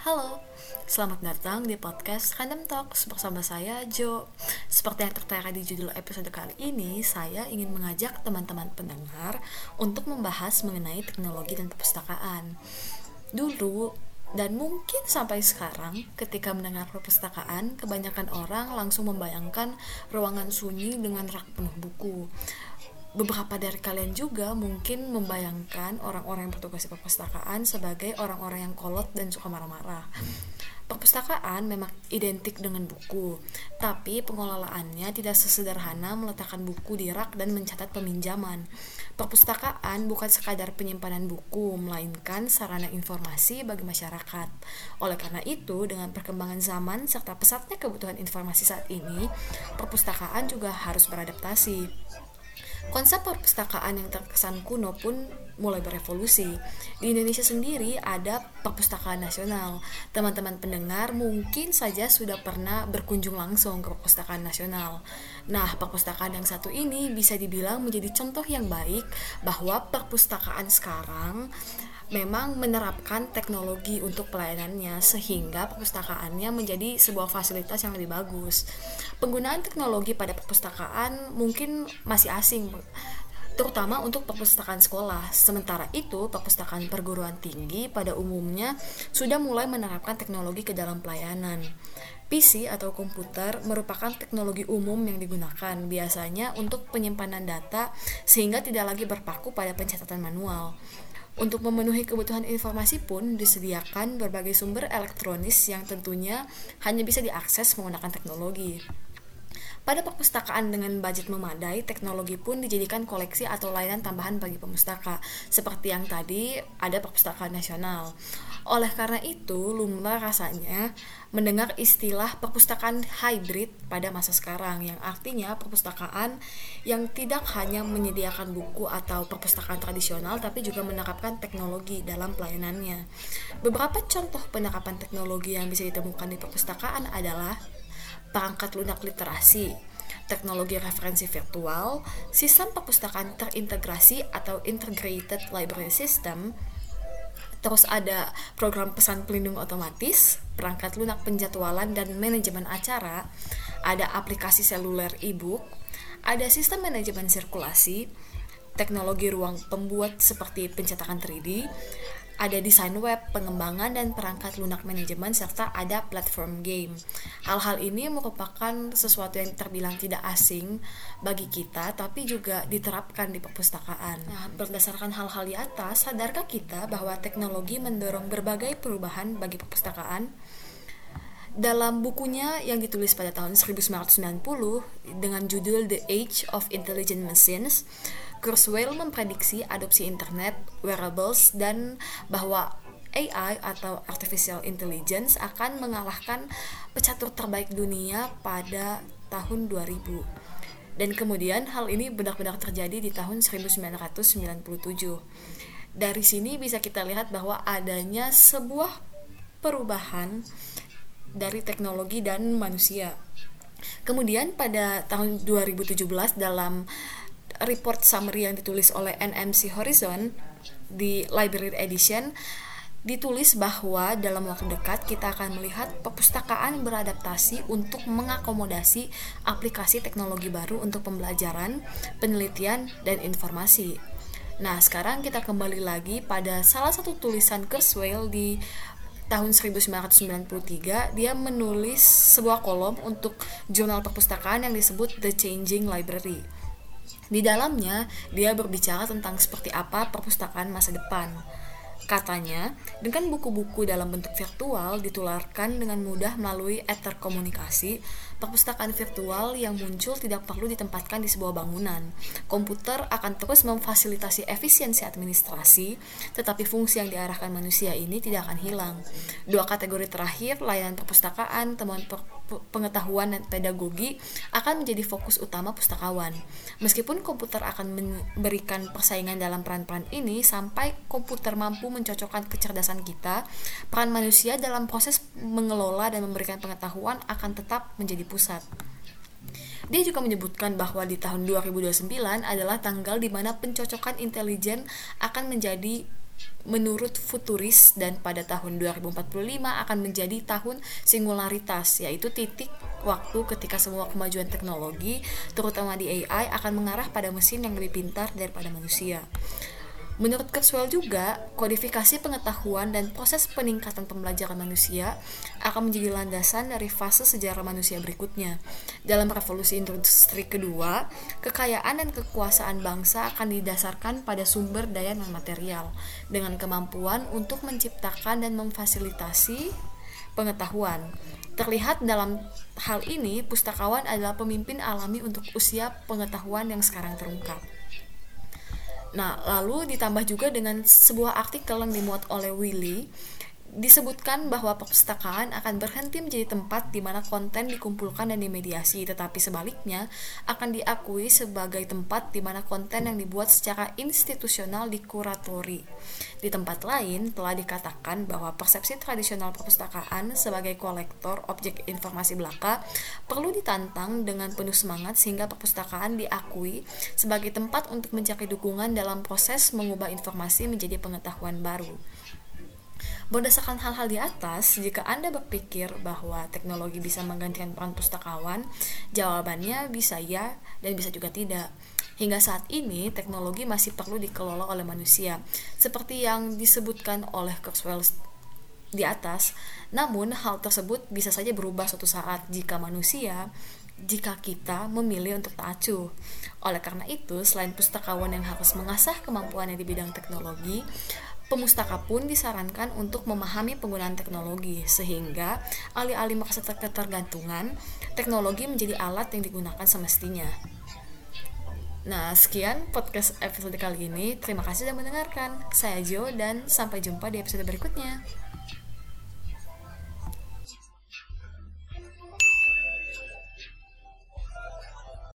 Halo, selamat datang di podcast Random Talks bersama saya Jo. Seperti yang tertera di judul episode kali ini, saya ingin mengajak teman-teman pendengar untuk membahas mengenai teknologi dan perpustakaan. Dulu dan mungkin sampai sekarang, ketika mendengar perpustakaan, kebanyakan orang langsung membayangkan ruangan sunyi dengan rak penuh buku beberapa dari kalian juga mungkin membayangkan orang-orang yang bertugas di perpustakaan sebagai orang-orang yang kolot dan suka marah-marah. Perpustakaan memang identik dengan buku, tapi pengelolaannya tidak sesederhana meletakkan buku di rak dan mencatat peminjaman. Perpustakaan bukan sekadar penyimpanan buku, melainkan sarana informasi bagi masyarakat. Oleh karena itu, dengan perkembangan zaman serta pesatnya kebutuhan informasi saat ini, perpustakaan juga harus beradaptasi Konsep perpustakaan yang terkesan kuno pun mulai berevolusi. Di Indonesia sendiri ada perpustakaan nasional. Teman-teman pendengar mungkin saja sudah pernah berkunjung langsung ke perpustakaan nasional. Nah, perpustakaan yang satu ini bisa dibilang menjadi contoh yang baik bahwa perpustakaan sekarang memang menerapkan teknologi untuk pelayanannya sehingga perpustakaannya menjadi sebuah fasilitas yang lebih bagus. Penggunaan teknologi pada perpustakaan mungkin masih asing terutama untuk perpustakaan sekolah. Sementara itu, perpustakaan perguruan tinggi pada umumnya sudah mulai menerapkan teknologi ke dalam pelayanan. PC atau komputer merupakan teknologi umum yang digunakan biasanya untuk penyimpanan data sehingga tidak lagi berpaku pada pencatatan manual. Untuk memenuhi kebutuhan informasi pun disediakan berbagai sumber elektronis yang tentunya hanya bisa diakses menggunakan teknologi. Pada perpustakaan dengan budget memadai, teknologi pun dijadikan koleksi atau layanan tambahan bagi pemustaka, seperti yang tadi ada perpustakaan nasional. Oleh karena itu, lumrah rasanya mendengar istilah perpustakaan hybrid pada masa sekarang yang artinya perpustakaan yang tidak hanya menyediakan buku atau perpustakaan tradisional tapi juga menerapkan teknologi dalam pelayanannya. Beberapa contoh penerapan teknologi yang bisa ditemukan di perpustakaan adalah perangkat lunak literasi, teknologi referensi virtual, sistem perpustakaan terintegrasi atau integrated library system, terus ada program pesan pelindung otomatis, perangkat lunak penjadwalan dan manajemen acara, ada aplikasi seluler e-book, ada sistem manajemen sirkulasi, teknologi ruang pembuat seperti pencetakan 3D, ada desain web, pengembangan dan perangkat lunak manajemen serta ada platform game. Hal-hal ini merupakan sesuatu yang terbilang tidak asing bagi kita tapi juga diterapkan di perpustakaan. Nah, berdasarkan hal-hal di atas, sadarkah kita bahwa teknologi mendorong berbagai perubahan bagi perpustakaan? Dalam bukunya yang ditulis pada tahun 1990 dengan judul The Age of Intelligent Machines, Kurzweil memprediksi adopsi internet, wearables, dan bahwa AI atau Artificial Intelligence akan mengalahkan pecatur terbaik dunia pada tahun 2000. Dan kemudian hal ini benar-benar terjadi di tahun 1997. Dari sini bisa kita lihat bahwa adanya sebuah perubahan dari teknologi dan manusia. Kemudian pada tahun 2017 dalam report summary yang ditulis oleh NMC Horizon di Library Edition ditulis bahwa dalam waktu dekat kita akan melihat perpustakaan beradaptasi untuk mengakomodasi aplikasi teknologi baru untuk pembelajaran, penelitian, dan informasi. Nah, sekarang kita kembali lagi pada salah satu tulisan Kurzweil di tahun 1993 dia menulis sebuah kolom untuk jurnal perpustakaan yang disebut The Changing Library. Di dalamnya, dia berbicara tentang seperti apa perpustakaan masa depan. Katanya, dengan buku-buku dalam bentuk virtual ditularkan dengan mudah melalui ether komunikasi, perpustakaan virtual yang muncul tidak perlu ditempatkan di sebuah bangunan. Komputer akan terus memfasilitasi efisiensi administrasi, tetapi fungsi yang diarahkan manusia ini tidak akan hilang. Dua kategori terakhir, layanan perpustakaan, temuan per pengetahuan dan pedagogi akan menjadi fokus utama pustakawan. Meskipun komputer akan memberikan persaingan dalam peran-peran ini, sampai komputer mampu mencocokkan kecerdasan kita, peran manusia dalam proses mengelola dan memberikan pengetahuan akan tetap menjadi pusat. Dia juga menyebutkan bahwa di tahun 2029 adalah tanggal di mana pencocokan intelijen akan menjadi menurut futuris dan pada tahun 2045 akan menjadi tahun singularitas yaitu titik waktu ketika semua kemajuan teknologi terutama di AI akan mengarah pada mesin yang lebih pintar daripada manusia. Menurut Kurzweil juga, kodifikasi pengetahuan dan proses peningkatan pembelajaran manusia akan menjadi landasan dari fase sejarah manusia berikutnya. Dalam revolusi industri kedua, kekayaan dan kekuasaan bangsa akan didasarkan pada sumber daya non material dengan kemampuan untuk menciptakan dan memfasilitasi pengetahuan. Terlihat dalam hal ini, pustakawan adalah pemimpin alami untuk usia pengetahuan yang sekarang terungkap. Nah, lalu ditambah juga dengan sebuah artikel yang dimuat oleh Willy disebutkan bahwa perpustakaan akan berhenti menjadi tempat di mana konten dikumpulkan dan dimediasi, tetapi sebaliknya akan diakui sebagai tempat di mana konten yang dibuat secara institusional dikuratori. Di tempat lain telah dikatakan bahwa persepsi tradisional perpustakaan sebagai kolektor objek informasi belaka perlu ditantang dengan penuh semangat sehingga perpustakaan diakui sebagai tempat untuk mencari dukungan dalam proses mengubah informasi menjadi pengetahuan baru. Berdasarkan hal-hal di atas, jika Anda berpikir bahwa teknologi bisa menggantikan peran pustakawan, jawabannya bisa ya dan bisa juga tidak. Hingga saat ini, teknologi masih perlu dikelola oleh manusia, seperti yang disebutkan oleh Kurzweil di atas. Namun, hal tersebut bisa saja berubah suatu saat jika manusia jika kita memilih untuk tak acuh. Oleh karena itu, selain pustakawan yang harus mengasah kemampuannya di bidang teknologi, Pemustaka pun disarankan untuk memahami penggunaan teknologi sehingga alih-alih merasa ketergantungan, teknologi menjadi alat yang digunakan semestinya. Nah, sekian podcast episode kali ini. Terima kasih sudah mendengarkan. Saya Jo dan sampai jumpa di episode berikutnya.